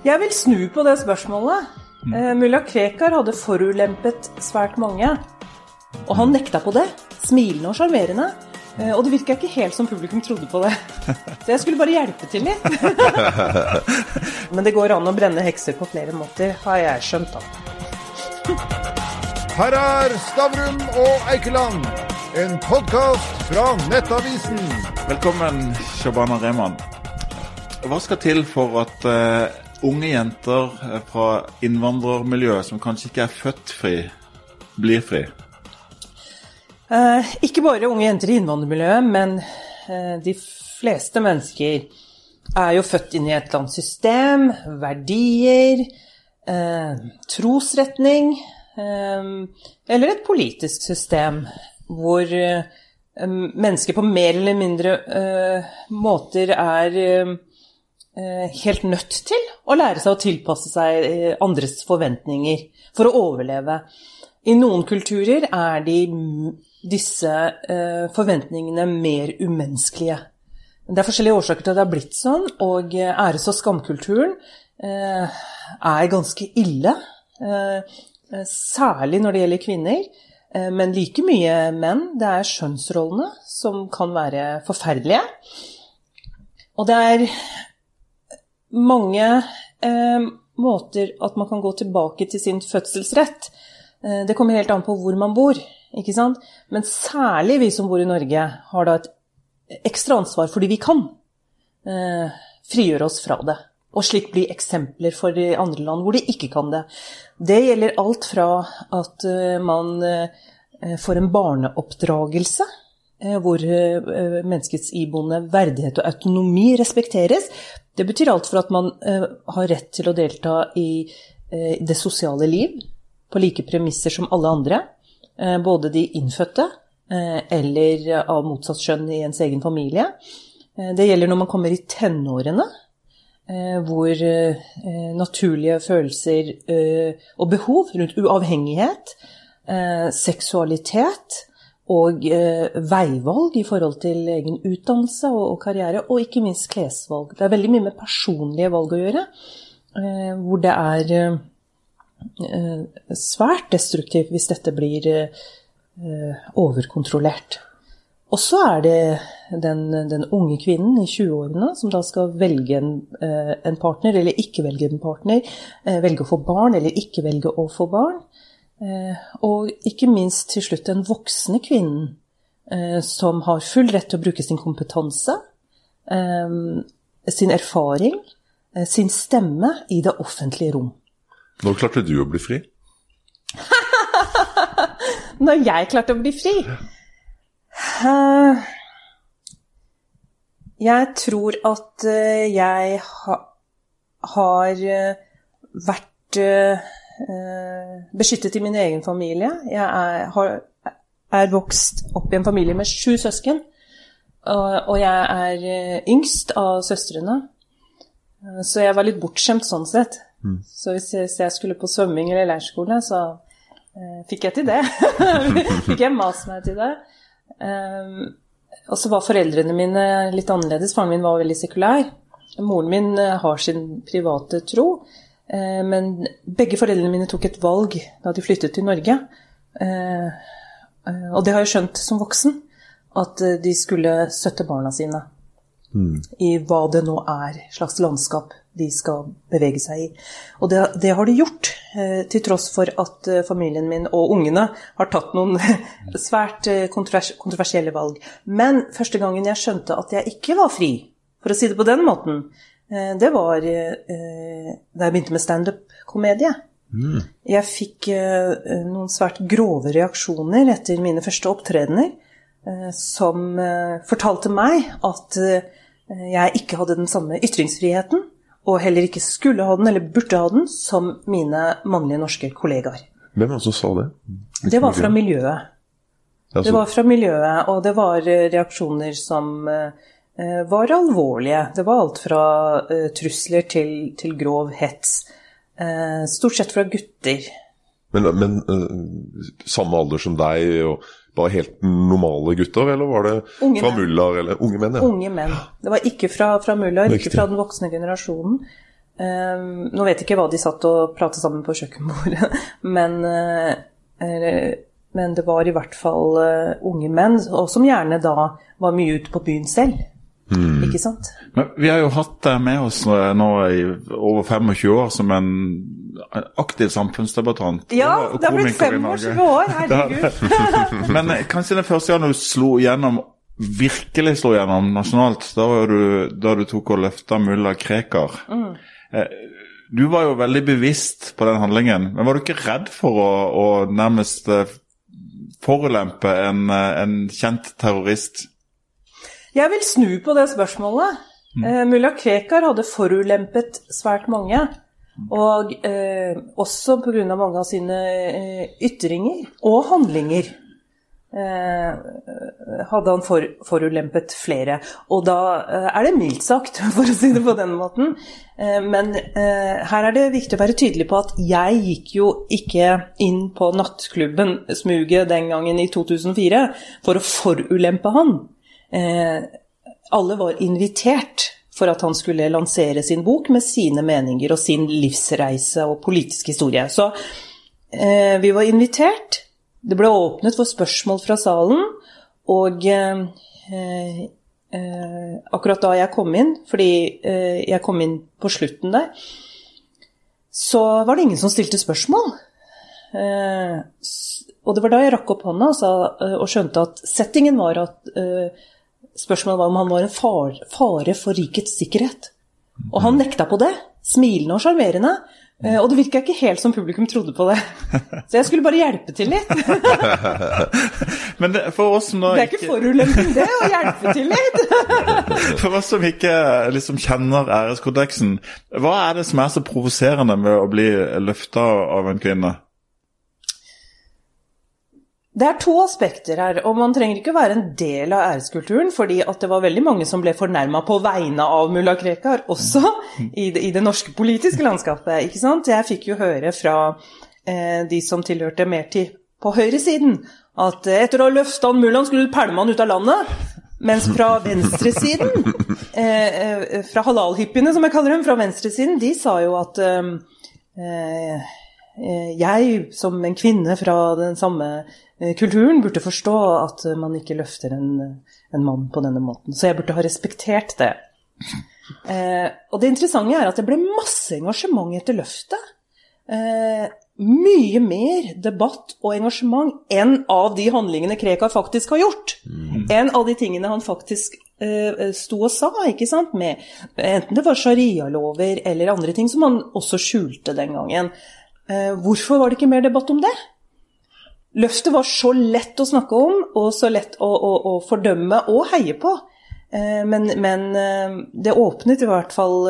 Jeg vil snu på det spørsmålet. Eh, Mulla Krekar hadde forulempet svært mange. Og han nekta på det. Smilende og sjarmerende. Eh, og det virka ikke helt som publikum trodde på det. Så jeg skulle bare hjelpe til litt. Men det går an å brenne hekser på flere måter, har jeg skjønt. da. Her er Stavrum og Eikeland, en podkast fra Nettavisen. Velkommen, Shabana Rehman. Hva skal til for at eh, unge jenter fra innvandrermiljøet som kanskje ikke er født fri, blir fri? Eh, ikke bare unge jenter i innvandrermiljøet, men eh, de fleste mennesker er jo født inn i et eller annet system, verdier, eh, trosretning eh, eller et politisk system hvor eh, mennesker på mer eller mindre eh, måter er helt nødt til å lære seg å tilpasse seg eh, andres forventninger for å overleve. I noen kulturer er de, disse eh, forventningene mer umenneskelige. Det er forskjellige årsaker til at det har blitt sånn, og eh, æres- og skamkulturen eh, er ganske ille. Eh, eh, særlig når det gjelder kvinner, eh, men like mye menn. Det er skjønnsrollene som kan være forferdelige. Og det er mange eh, måter at man kan gå tilbake til sin fødselsrett. Eh, det kommer helt an på hvor man bor, ikke sant? Men særlig vi som bor i Norge, har da et ekstra ansvar fordi vi kan eh, frigjøre oss fra det. Og slik bli eksempler for de andre land hvor de ikke kan det. Det gjelder alt fra at eh, man eh, får en barneoppdragelse hvor eh, menneskets iboende verdighet og autonomi respekteres. Det betyr alt for at man eh, har rett til å delta i eh, det sosiale liv på like premisser som alle andre. Eh, både de innfødte eh, eller av motsatt kjønn i ens egen familie. Eh, Det gjelder når man kommer i tenårene, eh, hvor eh, naturlige følelser eh, og behov rundt uavhengighet, eh, seksualitet og eh, veivalg i forhold til egen utdannelse og, og karriere, og ikke minst klesvalg. Det er veldig mye med personlige valg å gjøre, eh, hvor det er eh, svært destruktivt hvis dette blir eh, overkontrollert. Og så er det den, den unge kvinnen i 20-årene som da skal velge en, eh, en partner, eller ikke velge en partner, eh, velge å få barn eller ikke velge å få barn. Eh, og ikke minst til slutt den voksne kvinnen eh, som har full rett til å bruke sin kompetanse, eh, sin erfaring, sin stemme i det offentlige rom. Når klarte du å bli fri? Når jeg klarte å bli fri Jeg tror at jeg har vært beskyttet i min egen familie. Jeg er, har, er vokst opp i en familie med sju søsken. Og, og jeg er eh, yngst av søstrene. Eh, Så jeg var litt bortskjemt sånn sett. Så hvis jeg, hvis jeg skulle på svømming eller leirskole, så eh, fikk jeg til det. fikk jeg mast meg til det. Um, og så var foreldrene mine litt annerledes. Faren min var veldig sekulær. Moren min eh, har sin private tro. Eh, men begge foreldrene mine tok et valg da de flyttet til Norge. Eh, eh, og det har jeg skjønt som voksen. At de skulle støtte barna sine i hva det nå er slags landskap de skal bevege seg i. Og det, det har de gjort, til tross for at familien min og ungene har tatt noen svært kontrovers kontroversielle valg. Men første gangen jeg skjønte at jeg ikke var fri, for å si det på den måten, det var eh, da jeg begynte med standup-komedie. Jeg fikk eh, noen svært grove reaksjoner etter mine første opptredener, eh, som eh, fortalte meg at eh, jeg ikke hadde den samme ytringsfriheten, og heller ikke skulle ha den, eller burde ha den, som mine mannlige norske kollegaer. Hvem også sa det? Det var fra miljøet. Det var fra miljøet, og det var eh, reaksjoner som eh, eh, var alvorlige. Det var alt fra eh, trusler til, til grov hets. Eh, Stort sett fra gutter. Men, men eh, samme alder som deg, og bare helt normale gutter, eller var det Unge fra mullaer eller unge menn? Ja. Unge menn. Det var ikke fra, fra mullaer, ikke fra den voksne generasjonen. Um, Nå vet jeg ikke hva de satt og pratet sammen på kjøkkenbordet, men, eh, eh, men det var i hvert fall uh, unge menn, og som gjerne da var mye ute på byen selv. Ikke sant? Men vi har jo hatt deg med oss nå, nå i over 25 år som en aktiv samfunnsdebattant. Ja, det har blitt komiker i Norge. 25 år, herregud. Men eh, kanskje den første gangen du slo gjennom, virkelig slo gjennom nasjonalt, da du, da du tok og løfta mulla Krekar. Mm. Du var jo veldig bevisst på den handlingen, men var du ikke redd for å, å nærmest eh, forulempe en, eh, en kjent terrorist? Jeg vil snu på det spørsmålet. Eh, Mulla Krekar hadde forulempet svært mange. Og eh, også pga. mange av sine eh, ytringer og handlinger eh, hadde han for, forulempet flere. Og da eh, er det mildt sagt, for å si det på den måten. Eh, men eh, her er det viktig å være tydelig på at jeg gikk jo ikke inn på nattklubben Smuget den gangen i 2004 for å forulempe han. Eh, alle var invitert for at han skulle lansere sin bok med sine meninger og sin livsreise og politisk historie. Så eh, vi var invitert. Det ble åpnet for spørsmål fra salen. Og eh, eh, akkurat da jeg kom inn, fordi eh, jeg kom inn på slutten der, så var det ingen som stilte spørsmål. Eh, og det var da jeg rakk opp hånda og, sa, og skjønte at settingen var at spørsmålet var om han var en far, fare for rikets sikkerhet. Og han nekta på det, smilende og sjarmerende. eh, Og det virka ikke helt som publikum trodde på det. Så jeg skulle bare hjelpe til litt. Men det, for oss som da Det er ikke forulemping, det, å hjelpe til litt. For oss som ikke liksom kjenner æreskodeksen, hva er det som er så provoserende med å bli løfta av en kvinne? Det er to aspekter her, og man trenger ikke være en del av æreskulturen, fordi at det var veldig mange som ble fornærma på vegne av mulla Krekar, også i det, i det norske politiske landskapet. ikke sant? Jeg fikk jo høre fra eh, de som tilhørte mer til på høyresiden, at eh, etter å ha løfta han mullaen, skulle du pælme han ut av landet. Mens fra venstresiden, eh, eh, fra halalhippiene som jeg kaller dem, fra venstresiden, de sa jo at eh, eh, jeg som en kvinne fra den samme eh, kulturen burde forstå at eh, man ikke løfter en, en mann på denne måten. Så jeg burde ha respektert det. Eh, og det interessante er at det ble masse engasjement etter løftet. Eh, mye mer debatt og engasjement enn av de handlingene Krekar faktisk har gjort. Enn av de tingene han faktisk eh, sto og sa, ikke sant. Med, enten det var sharialover eller andre ting som han også skjulte den gangen. Eh, hvorfor var det ikke mer debatt om det? Løftet var så lett å snakke om, og så lett å, å, å fordømme og heie på. Eh, Men, men eh, det åpnet i hvert fall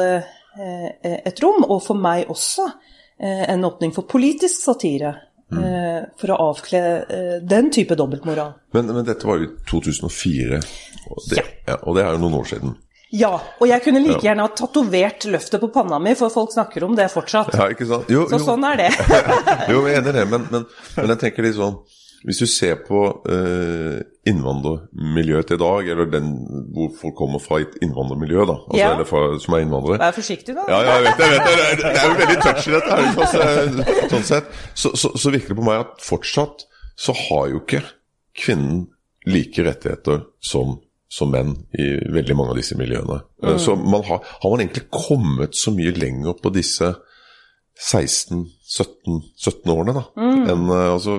et rom, og for meg også, en åpning for politisk satire. Mm. For å avkle den type dobbeltmoral. Men, men dette var jo 2004, og det, Ja. ja, og det er jo noen år siden. Ja, og jeg kunne like gjerne ha tatovert løftet på panna mi, for folk snakker om det fortsatt. Ja, ikke sant? Jo, Så jo. sånn er det. jo, jeg er enig i det, men, men, men jeg tenker litt sånn Hvis du ser på eh, innvandrermiljøet i dag, eller den hvor folk kommer fra et innvandrermiljø, da, altså, Ja. eller fra, som er innvandrere Vær forsiktig, da. Ja, ja, jeg vet. Jeg vet det. Det er- Det er jo veldig touchy, dette her. ikke? Så, sånn sett. Så, så, så virker det på meg at fortsatt så har jo ikke kvinnen like rettigheter som, som menn i veldig mange av disse miljøene. Mm. Så man har, har man egentlig kommet så mye lenger på disse 16-17 årene, da? Enn, eh, altså,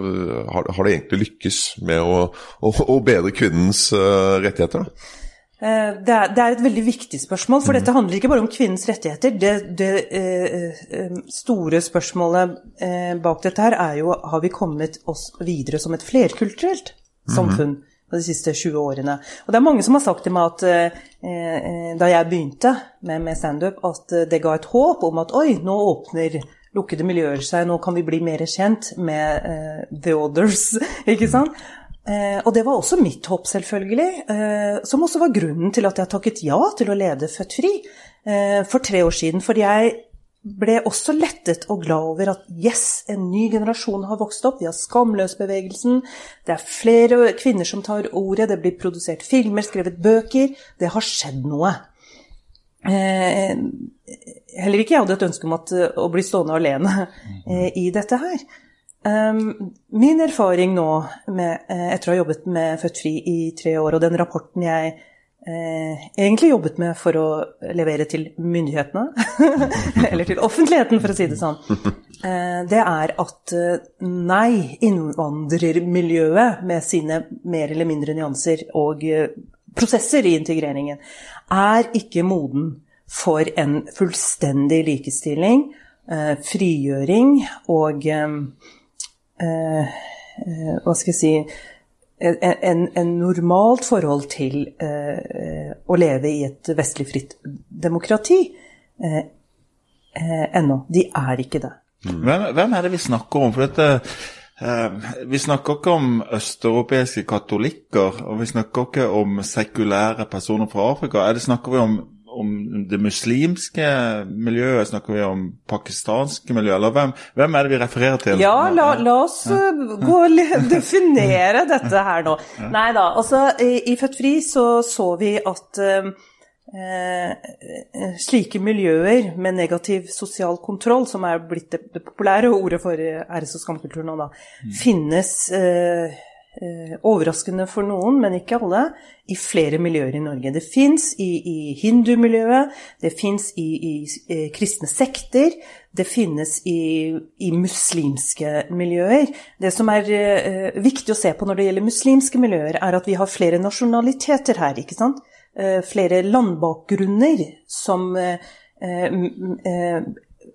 har, har det egentlig lykkes med å, å, å bedre kvinnens uh, rettigheter? da? Eh, Det er, det er et veldig viktig spørsmål, for dette handler ikke bare om kvinnens rettigheter. Det, det eh, eh, store spørsmålet eh, bak dette her er jo har vi kommet oss videre som et flerkulturelt samfunn de siste 20 årene. Og det er mange som har sagt til meg at eh, eh, da jeg begynte med, med standup, at eh, det ga et håp om at oi, nå åpner lukkede miljøer seg, nå kan vi bli mer kjent med eh, the others, ikke sant? Eh, og det var også mitt håp, selvfølgelig. Eh, som også var grunnen til at jeg takket ja til å lede Født Fri for tre år siden. For jeg ble også lettet og glad over at yes, en ny generasjon har vokst opp. Vi har Skamløsbevegelsen. Det er flere kvinner som tar ordet. Det blir produsert filmer, skrevet bøker. Det har skjedd noe. eh, heller ikke jeg hadde et ønske om at, å bli stående alene eh, i dette her. Um, min erfaring nå, med, eh, etter å ha jobbet med Født Fri i tre år, og den rapporten jeg eh, egentlig jobbet med for å levere til myndighetene, eller til offentligheten, for å si det sånn, eh, det er at eh, nei, innvandrermiljøet med sine mer eller mindre nyanser og eh, prosesser i integreringen er ikke moden for en fullstendig likestilling, eh, frigjøring og hva skal jeg si en, en, normalt forhold til eh, å leve i et vestlig fritt demokrati eh, eh, ennå. De er ikke det. Hvem, hvem, er det vi snakker om? For dette, eh, vi snakker ikke om østeuropeiske katolikker, og vi snakker ikke om sekulære personer fra Afrika. Er det Snakker vi om om det muslimske miljøet? Snakker vi om pakistanske miljø, eller hvem, hvem er det vi refererer til? Ja, la, la oss ja. gå og definere dette her nå. Ja. Nei da, altså i, Født Fri så så vi at eh, slike miljøer med negativ sosial kontroll, som er blitt det, det populære ordet for æres- og skamkultur nå, da, mm. finnes Eh, overraskende for noen, men ikke alle, i flere miljøer i Norge. Det fins i, i hindumiljøet, det fins i, i, i, kristne sekter, det finnes i, muslimske miljøer. Det som er eh, viktig å se på når det gjelder muslimske miljøer, er at vi har flere nasjonaliteter her, ikke sant? Eh, flere landbakgrunner som eh,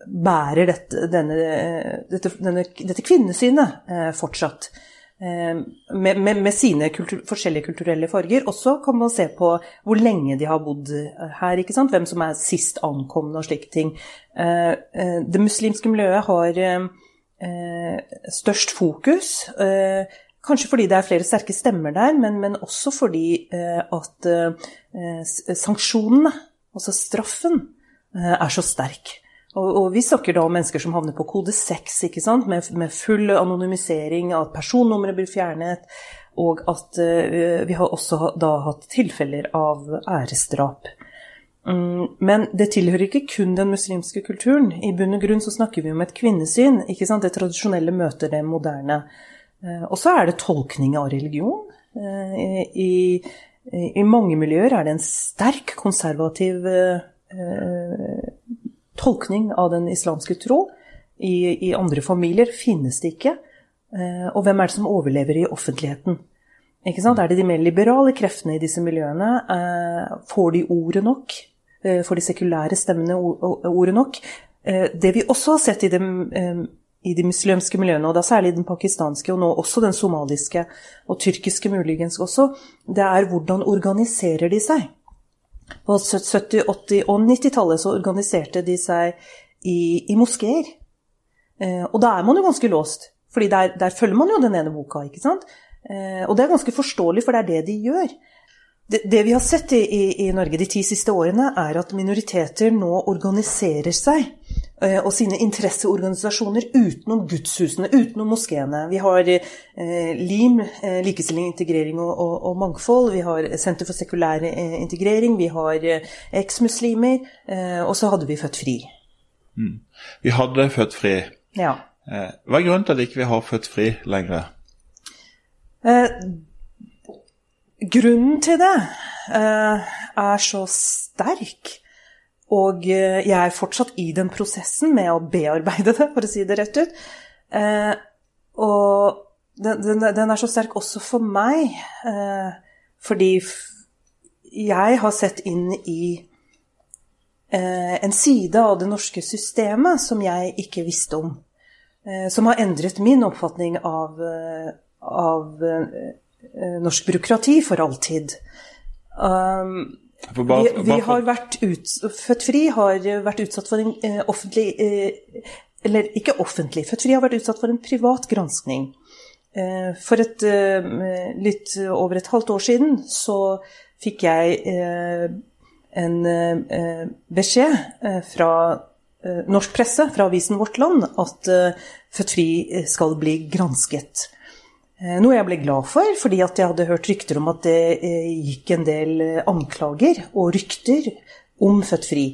bærer dette, denne, dette, denne, dette kvinnesynet fortsatt. Med, med, med, sine kultur, forskjellige kulturelle farger. Også kan man se på hvor lenge de har bodd her, ikke sant? hvem som er sist ankomne og slike ting. Eh, eh, det muslimske miljøet har eh, størst fokus. Kanskje fordi det er flere sterke stemmer der, men, men også fordi at sanksjonene, altså straffen, er så sterk. Og, og, vi snakker da om mennesker som havner på kode 6, ikke sant? Med, med full anonymisering, at personnummeret blir fjernet, og at uh, vi har også da hatt tilfeller av æresdrap. Um, men det tilhører ikke kun den muslimske kulturen. I bunn og grunn så snakker vi om et kvinnesyn. ikke sant? Det tradisjonelle møter det moderne. Uh, og så er det tolkning av religion. Uh, i, i, mange miljøer er det en sterk konservativ tolkning av den islamske tro. I, I, andre familier finnes det ikke. Eh, og hvem er det som overlever i offentligheten? Er det de mer liberale kreftene i disse miljøene? Eh, får de ordet nok? Eh, får de sekulære stemmene ordet nok? Det vi også har sett i de, i de muslimske miljøene, og da særlig den pakistanske, og nå også den somaliske og tyrkiske muligens også, det er hvordan organiserer de seg? På 70-, 80- og 90-tallet så organiserte de seg i, i moskeer. Eh, og da er man jo ganske låst, fordi der, der, følger man jo den ene boka. ikke sant? Eh, og det er ganske forståelig, for det er det de gjør. Det, det vi har sett i, i, i, Norge de ti siste årene, er at minoriteter nå organiserer seg og sine interesseorganisasjoner utenom gudshusene, utenom moskeene. Vi har eh, LIM, eh, likestilling, integrering og, og, og, mangfold. Vi har Senter for sekulær eh, integrering. Vi har eh, eksmuslimer. Eh, og så hadde vi Født Fri. Mm. Vi hadde Født Fri. Ja. hva er grunnen til at ikke vi ikke har Født Fri lenger? Grunnen til det eh, er så sterk, og uh, jeg er fortsatt i den prosessen med å bearbeide det, for å si det rett ut. Eh, og den, den, den, er så sterk også for meg, fordi jeg har sett inn i en side av det norske systemet som jeg ikke visste om. Som har endret min oppfatning av, av Eh, norsk byråkrati for alltid. Um, vi, vi, har vært ut, Født Fri har vært utsatt for en eh, offentlig eh, Eller ikke offentlig, Født Fri har vært utsatt for en privat granskning. Eh, for et, litt over et halvt år siden så fikk jeg en beskjed fra norsk presse, fra avisen Vårt Land, at Født Fri skal bli gransket. Eh, noe jeg ble glad for, fordi jeg hadde hørt rykter om at det eh, gikk en del eh, anklager og rykter om Født Fri,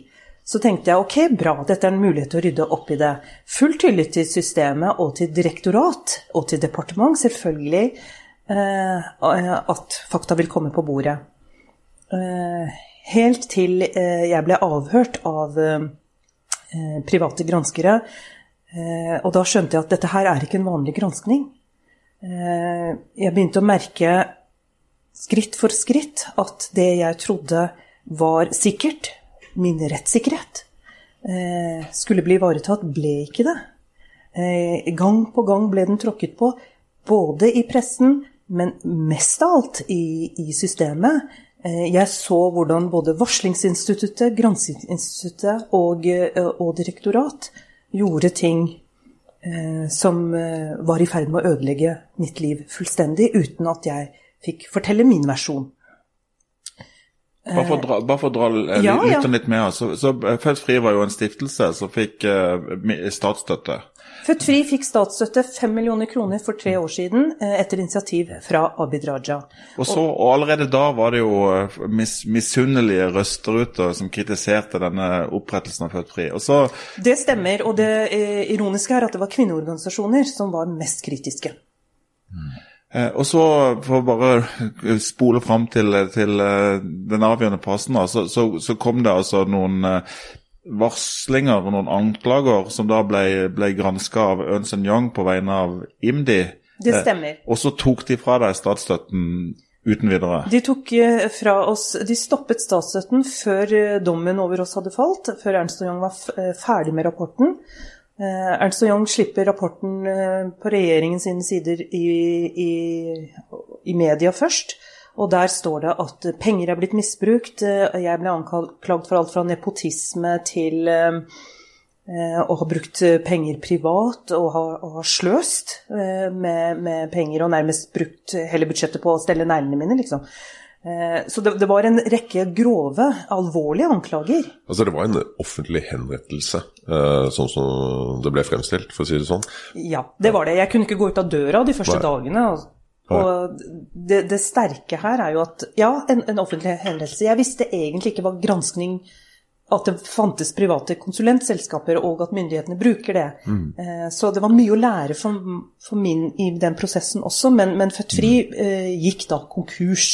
så tenkte jeg ok, bra, dette er en mulighet til å rydde opp i det. Full tillit til systemet og til direktorat og til departement, selvfølgelig, at fakta vil komme på bordet. Helt til jeg ble avhørt av private granskere. Og da skjønte jeg at dette her er ikke en vanlig granskning. Eh, jeg begynte å merke skritt for skritt at det jeg trodde var sikkert, min rettssikkerhet, eh, skulle bli ivaretatt, ble ikke det. Eh, gang på gang ble den tråkket på, både i pressen, men mest av alt i, i systemet. Jeg så hvordan både Varslingsinstituttet, Granskingsinstituttet og, og direktorat gjorde ting som var i ferd med å ødelegge mitt liv fullstendig, uten at jeg fikk fortelle min versjon. Bare for å dra, bare for å dra ja, litt, ja. litt, med, så, så Født Fri var jo en stiftelse som fikk eh, statsstøtte. Født Fri fikk statsstøtte 5 millioner kroner for tre år siden eh, etter initiativ fra Abid Raja. Og, så, og allerede da var det jo eh, mis, misunnelige røster ute som kritiserte denne opprettelsen av Født Fri. Og så Det stemmer, og det eh, ironiske er at det var kvinneorganisasjoner som var mest kritiske. Eh, Og så, for å bare spole fram til, til den avgjørende passen, så, så, så kom det altså noen varslinger og noen anklager som da ble, ble granska av Ernst Young på vegne av IMDi. Det Eh, stemmer. Og så tok de fra deg statsstøtten uten videre. De tok eh, fra oss De stoppet statsstøtten før eh, dommen over oss hadde falt, før Ernst Young var eh, ferdig med rapporten. Eh, Ernst Young slipper rapporten eh, på regjeringens sider i, i, i media først. Og der står det at penger er blitt misbrukt. Eh, Jeg ble anklagd for alt fra nepotisme til eh, eh, å ha brukt penger privat og ha, og ha sløst med, med penger og nærmest brukt hele budsjettet på å stelle neglene mine, liksom. Så det, det var en rekke grove, alvorlige anklager. Altså Det var en offentlig henrettelse, sånn som det ble fremstilt, for å si det sånn. Ja, det var det. Jeg kunne ikke gå ut av døra de første Nei. dagene. Og, og det, det sterke her er jo at ja, en, en offentlig henrettelse. Jeg visste egentlig ikke hva granskning At det fantes private konsulentselskaper, og at myndighetene bruker det. Eh, Så det var mye å lære for, for min i den prosessen også, men, men Født Fri eh, gikk da konkurs.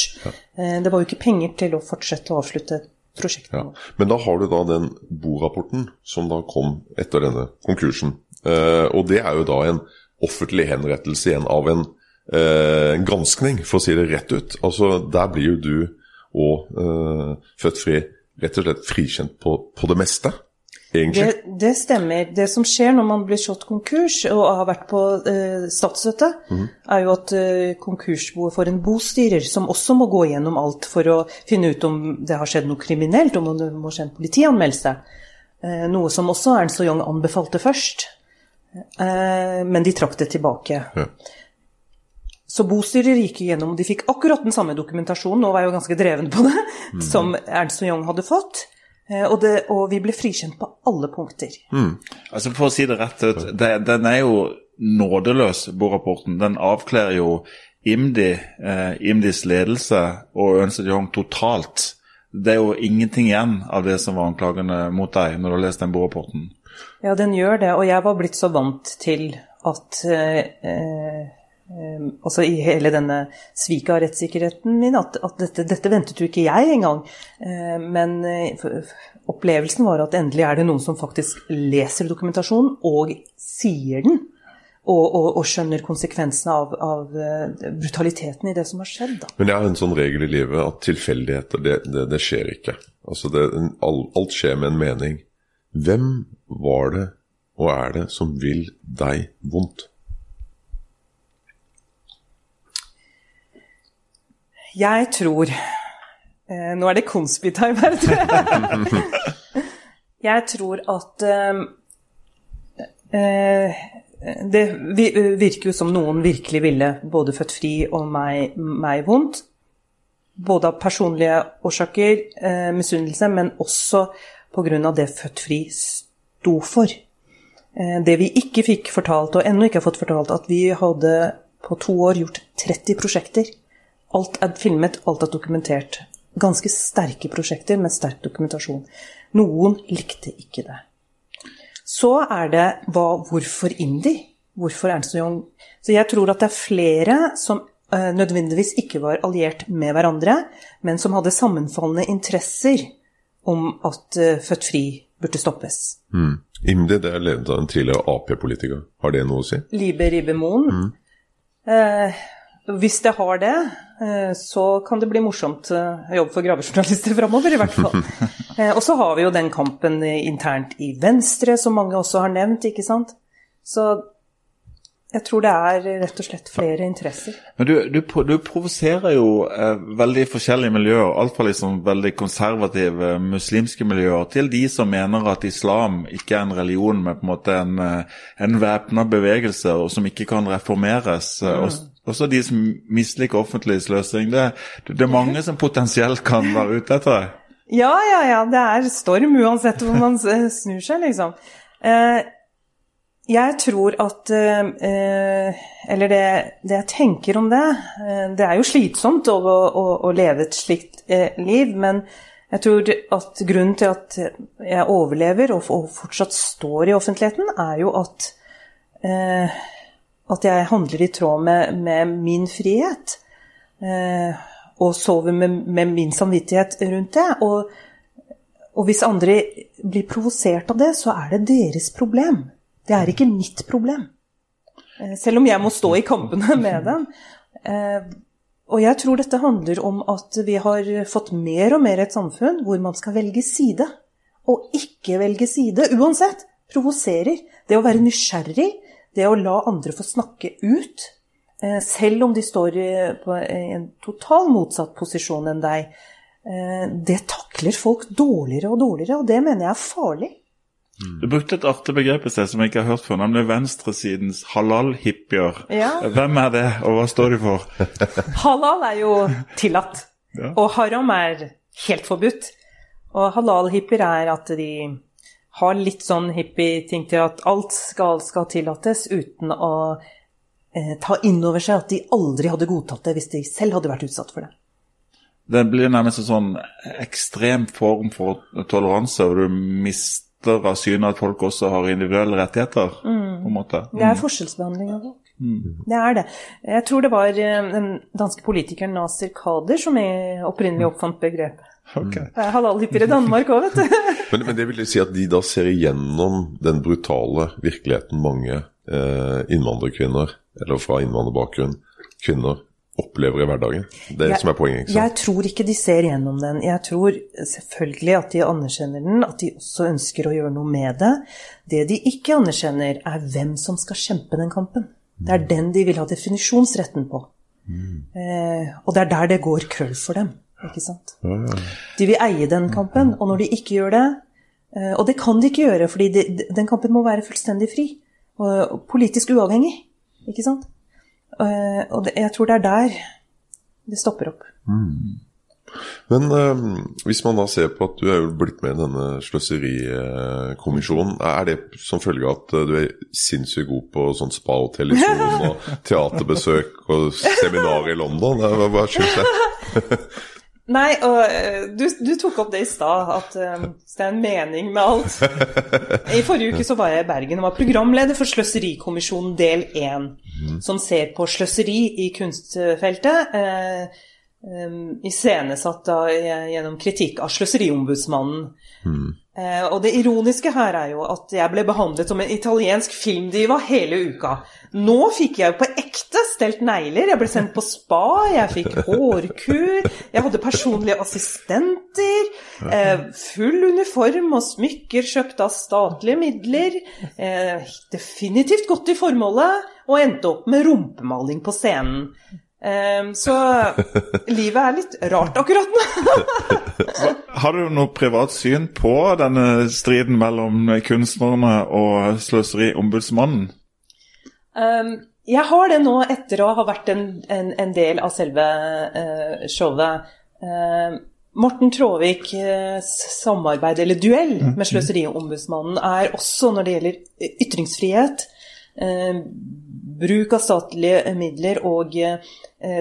Eh, Det var jo ikke penger til å fortsette å avslutte prosjektet. Ja. Men da har du da den Bo-rapporten som da kom etter denne konkursen. Eh, og det er jo da en offentlig henrettelse igjen av en eh, granskning, for å si det rett ut. Altså Der blir jo du og eh, Født Fri rett og slett frikjent på, på det meste. Det, det stemmer. Det som skjer når man blir slått konkurs og har vært på eh, statsstøtte, er jo at eh, konkursboet får en bostyrer som også må gå gjennom alt for å finne ut om det har skjedd noe kriminelt, om det må skje en politianmeldelse. Eh, noe som også Ernst og Young anbefalte først. Eh, men de trakk det tilbake. Ja. Så bostyrer gikk igjennom, de fikk akkurat den samme dokumentasjonen, og var jo ganske dreven på det, som Ernst Young hadde fått. Eh, Og, det, og vi ble frikjent på alle punkter. Altså For å si det rett ut, det, den er jo nådeløs, Bo-rapporten. Den avkler jo IMDi, eh, IMDis ledelse og Ernst Young totalt. Det er jo ingenting igjen av det som var anklagene mot deg når du har lest den Bo-rapporten. Ja, den gjør det, og jeg var blitt så vant til at eh, eh, eh, Altså i hele denne sviket av rettssikkerheten min, at, at dette, dette ventet jo ikke jeg engang. Eh, men eh, opplevelsen var at endelig er det noen som faktisk leser dokumentasjonen og sier den. Og, og, og skjønner konsekvensene av, av eh, brutaliteten i det som har skjedd. Da. Men jeg har en sånn regel i livet at tilfeldigheter, det, det, det skjer ikke. Altså det, alt skjer med en mening. Hvem var det og er det som vil deg vondt? Jeg tror eh, Nå er det Consby-time her, tror jeg. jeg tror at eh, eh, Det virker jo som noen virkelig ville både Født Fri og meg, meg vondt. Både av personlige årsaker, eh, misunnelse, men også pga. det Født Fri sto for. Eh, det vi ikke fikk fortalt, og ennå ikke har fått fortalt, at vi hadde på to år gjort 30 prosjekter. Alt er filmet, alt er dokumentert. ganske sterke prosjekter med sterk dokumentasjon. Noen likte ikke det. Så er det hva, hvorfor indie? Hvorfor Ernst Young? Så jeg tror at det er flere som uh, nødvendigvis ikke var alliert med hverandre, men som hadde sammenfallende interesser om at uh, Født Fri burde stoppes. Mm. IMDi det er ledet av en tidligere Ap-politiker. Har det noe å si? Libe Ribe Moen. Eh, hvis det har det, eh, så kan det bli morsomt jobb å jobbe for gravejournalister framover, i hvert fall. Eh, og så har vi jo den kampen eh, internt i Venstre, som mange også har nevnt, ikke sant. Så jeg tror det er rett og slett flere interesser. Men du, du, du provoserer jo eh, veldig forskjellige miljøer, alt fra liksom veldig konservative muslimske miljøer til de som mener at islam ikke er en religion, men på en måte en, eh, en væpna bevegelse og som ikke kan reformeres. Mm. og- Også de som misliker offentlig sløsing. Det, det er mange som potensielt kan være ute etter deg. Ja, ja, ja. Det er storm uansett hvor man snur seg, liksom. Eh, jeg tror at eh, Eller det, det jeg tenker om det eh, Det er jo slitsomt å, å, å leve et slikt liv, men jeg tror at grunnen til at jeg overlever og fortsatt står i offentligheten, er jo at eh, at jeg handler i tråd med, med min frihet. Eh, og sover med, med min samvittighet rundt det. Og, og hvis andre blir provosert av det, så er det deres problem. Det er ikke mitt problem. Eh, selv om jeg må stå i kampene med dem. Eh, og jeg tror dette handler om at vi har fått mer og mer et samfunn hvor man skal velge side. Og ikke velge side uansett. Provoserer. Det å være nysgjerrig, det å la andre få snakke ut, eh, selv om de står i, en total motsatt posisjon enn deg, eh, det takler folk dårligere og dårligere, og det mener jeg er farlig. Du brukte et artig begrep i sted som jeg ikke har hørt før, nemlig venstresidens halal-hippier. Ja. Hvem er det, og hva står de for? Halal er jo tillatt, Ja. og haram er helt forbudt. Og halal-hippier er at de har litt sånn hippie-ting til at alt skal, skal tillates, uten å eh, ta inn over seg at de aldri hadde godtatt det hvis de selv hadde vært utsatt for det. Det blir nærmest en sånn ekstrem form for toleranse, og du mister av syne at folk også har individuelle rettigheter. på en måte. Det er forskjellsbehandling av folk. Det er det. Jeg tror det var eh, den danske politikeren Nasir Kader som opprinnelig oppfant begrepet. Ok. Det er halalhippier i Danmark òg, vet du. Men, men det vil si at de da ser igjennom den brutale virkeligheten mange eh, innvandrerkvinner, eller fra innvandrerbakgrunn, kvinner, opplever i hverdagen. Det er det som er poenget. ikke sant? Jeg tror ikke de ser gjennom den. Jeg tror selvfølgelig at de anerkjenner den, at de også ønsker å gjøre noe med det. Det de ikke anerkjenner, er hvem som skal kjempe den kampen. Det er den de vil ha definisjonsretten på. Eh, og det er der det går krøll for dem. Ikke sant? De vil eie den kampen, og når de ikke gjør det eh, Og det kan de ikke gjøre, fordi de, den kampen må være fullstendig fri. Og, politisk uavhengig. Ikke sant? Eh, og det, jeg tror det er der det stopper opp. Men eh, hvis man da ser på at du er jo blitt med i denne sløserikommisjonen, er det som følge av at du er sinnssykt god på sånn spahotell i og teaterbesøk og seminar i London? Hva, hva skyldes det? Nei, og eh, du, du tok opp det i stad, at um, det er en mening med alt. I forrige uke så var jeg i Bergen og var programleder for Sløserikommisjonen del 1, som ser på sløseri i kunstfeltet. Eh, Um, iscenesatt da gjennom kritikk av Sløseriombudsmannen. Eh, og det ironiske her er jo at jeg ble behandlet som en italiensk filmdiva hele uka. Nå fikk jeg på ekte stelt negler, jeg ble sendt på spa, jeg fikk hårkur, jeg hadde personlige assistenter, eh, full uniform og smykker kjøpt av statlige midler, eh, definitivt godt i formålet, og endte opp med rumpemaling på scenen. Um, så livet er litt rart akkurat nå. Har du noe privat syn på denne striden mellom kunstnerne og Sløseriombudsmannen? Um, jeg har det nå etter å ha vært en, en, en del av selve eh, showet. Eh, Morten Tråvik eh, samarbeid, eller duell, med Sløseriombudsmannen er også når det gjelder ytringsfrihet, eh, bruk av statlige midler og eh,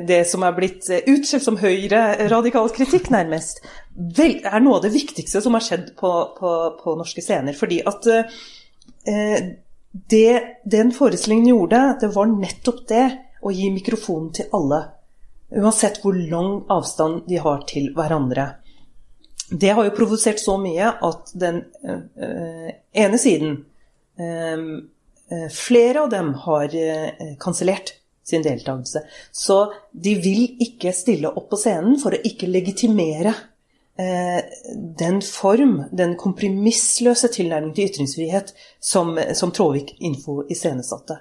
det som er blitt eh, utskjelt som høyre-radikal kritikk, nærmest, vel, er noe av det viktigste som har skjedd på, på, på norske scener. Fordi at eh, det den forestillingen gjorde, det var nettopp det å gi mikrofonen til alle. Uansett hvor lang avstand de har til hverandre. Det har jo provosert så mye at den øh, ene siden øh, Flere av dem har øh, kansellert sin deltakelse. Så de vil ikke stille opp på scenen for å ikke legitimere den form, den kompromissløse tilnærming til ytringsfrihet som, som Tråvik Info iscenesatte.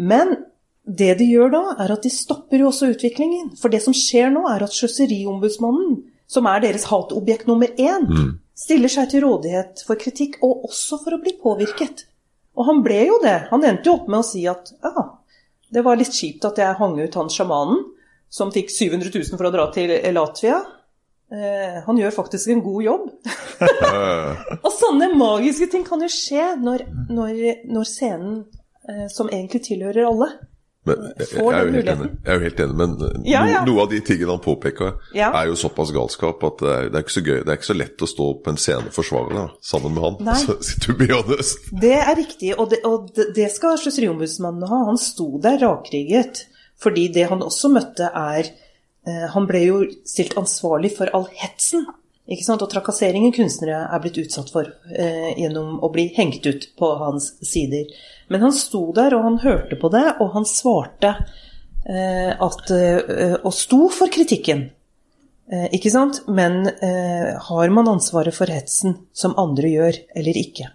Men det de gjør da, er at de stopper jo også utviklingen. For det som skjer nå, er at Sløseriombudsmannen, som er deres hatobjekt nummer én, mm. stiller seg til rådighet for kritikk, og også for å bli påvirket. Og han ble jo det. Han endte jo opp med å si at ja, det var litt kjipt at jeg hang ut han sjamanen som fikk 700 000 for å dra til Latvia. Eh, han gjør faktisk en god jobb. og sånne magiske ting kan jo skje når, når, når scenen, eh, som egentlig tilhører alle, men, jeg, jeg, er enig, jeg, er jo helt enig, men ja, ja. Noe av de tingene han påpeker, ja. er jo såpass galskap at det er, det er, ikke så gøy. Det er ikke så lett å stå på en scene og forsvare sammen med han. Nei. Så, to be honest. Det er riktig, og det, og det skal Sløseriombudsmannen ha. Han sto der rakrygget. Fordi det han også møtte, er eh, Han ble jo stilt ansvarlig for all hetsen og trakasseringen kunstnere er blitt utsatt for eh, gjennom å bli hengt ut på hans sider. Men han sto der, og han hørte på det, og han svarte eh, at eh, Og sto for kritikken. Eh, ikke sant? Men eh, har man ansvaret for hetsen som andre gjør, eller ikke?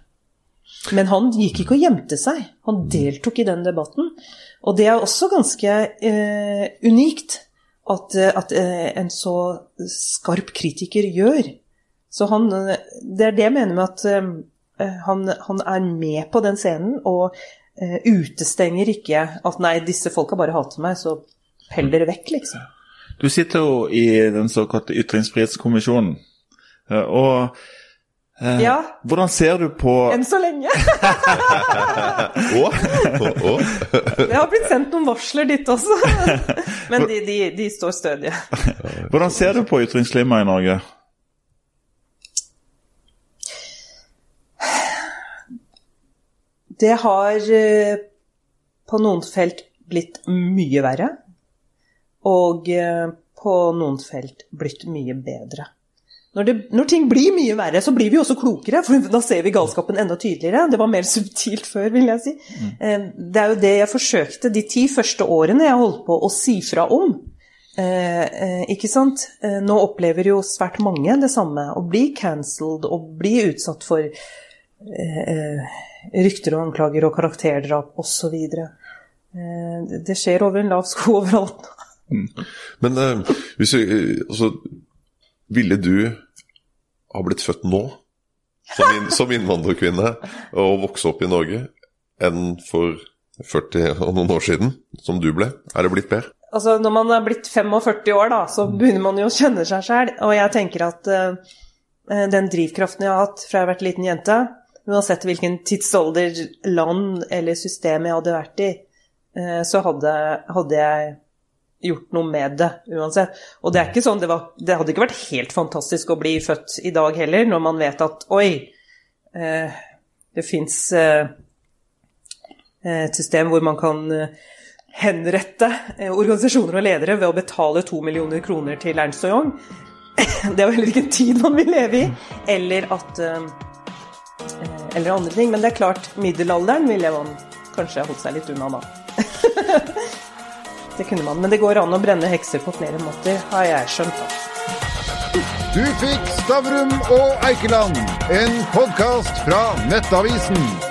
Men han gikk ikke og gjemte seg. Han deltok i den debatten. Og det er også ganske eh, unikt at, at, en så skarp kritiker gjør. Så han, det er det jeg mener med at Eh, han, han, er med på den scenen og utestenger ikke at nei, disse folka bare hater meg, så pell dere vekk, liksom. Du sitter jo i den såkalte Ytringsfrihetskommisjonen. Og uh, ja. Hvordan ser du på Enn så lenge. Det har blitt sendt noen varsler dit også. Men de, de, de står stødige. Hvordan ser du på ytringsklimaet i Norge? Det har eh, på noen felt blitt mye verre. Og eh, på noen felt blitt mye bedre. Når, det, når, ting blir mye verre, så blir vi også klokere, for da ser vi galskapen enda tydeligere. Det var mer subtilt før, vil jeg si. Mm. Eh, det er jo det jeg forsøkte de ti første årene jeg holdt på å si fra om. Eh, ikke sant? Nå opplever jo svært mange det samme. Å bli cancelled og bli utsatt for eh, rykter og anklager og karakterdrap osv. Eh, det skjer over en lav sko overalt. Mm. Men eh, hvis vi, eh, altså, ville du ha blitt født nå, som, inn, som innvandrerkvinne, og vokse opp i Norge, enn for 40 og noen år siden, som du ble? Er det blitt bedre? Altså, når man er blitt 45 år, da, så begynner man jo å kjenne seg sjæl. Og jeg tenker at uh, den drivkraften jeg har hatt fra jeg har vært liten jente, Uansett hvilken tidsalder, land eller system jeg hadde vært i, uh, så hadde, hadde jeg gjort noe med det uansett. Og det er ikke sånn, det, var, det hadde ikke vært helt fantastisk å bli født i dag heller, når man vet at oi, eh, det fins eh, et system hvor man kan henrette organisasjoner og ledere ved å betale to millioner kroner til Ernst og Young. Det er jo heller ikke en tid man vil leve i. Eller at Eh, eller andre ting. Men det er klart, middelalderen ville man kanskje holdt seg litt unna da. Det kunne man. Men det går an å brenne hekser på flere måter, har jeg skjønt. Du fikk Stavrum og Eikeland, en podkast fra Nettavisen.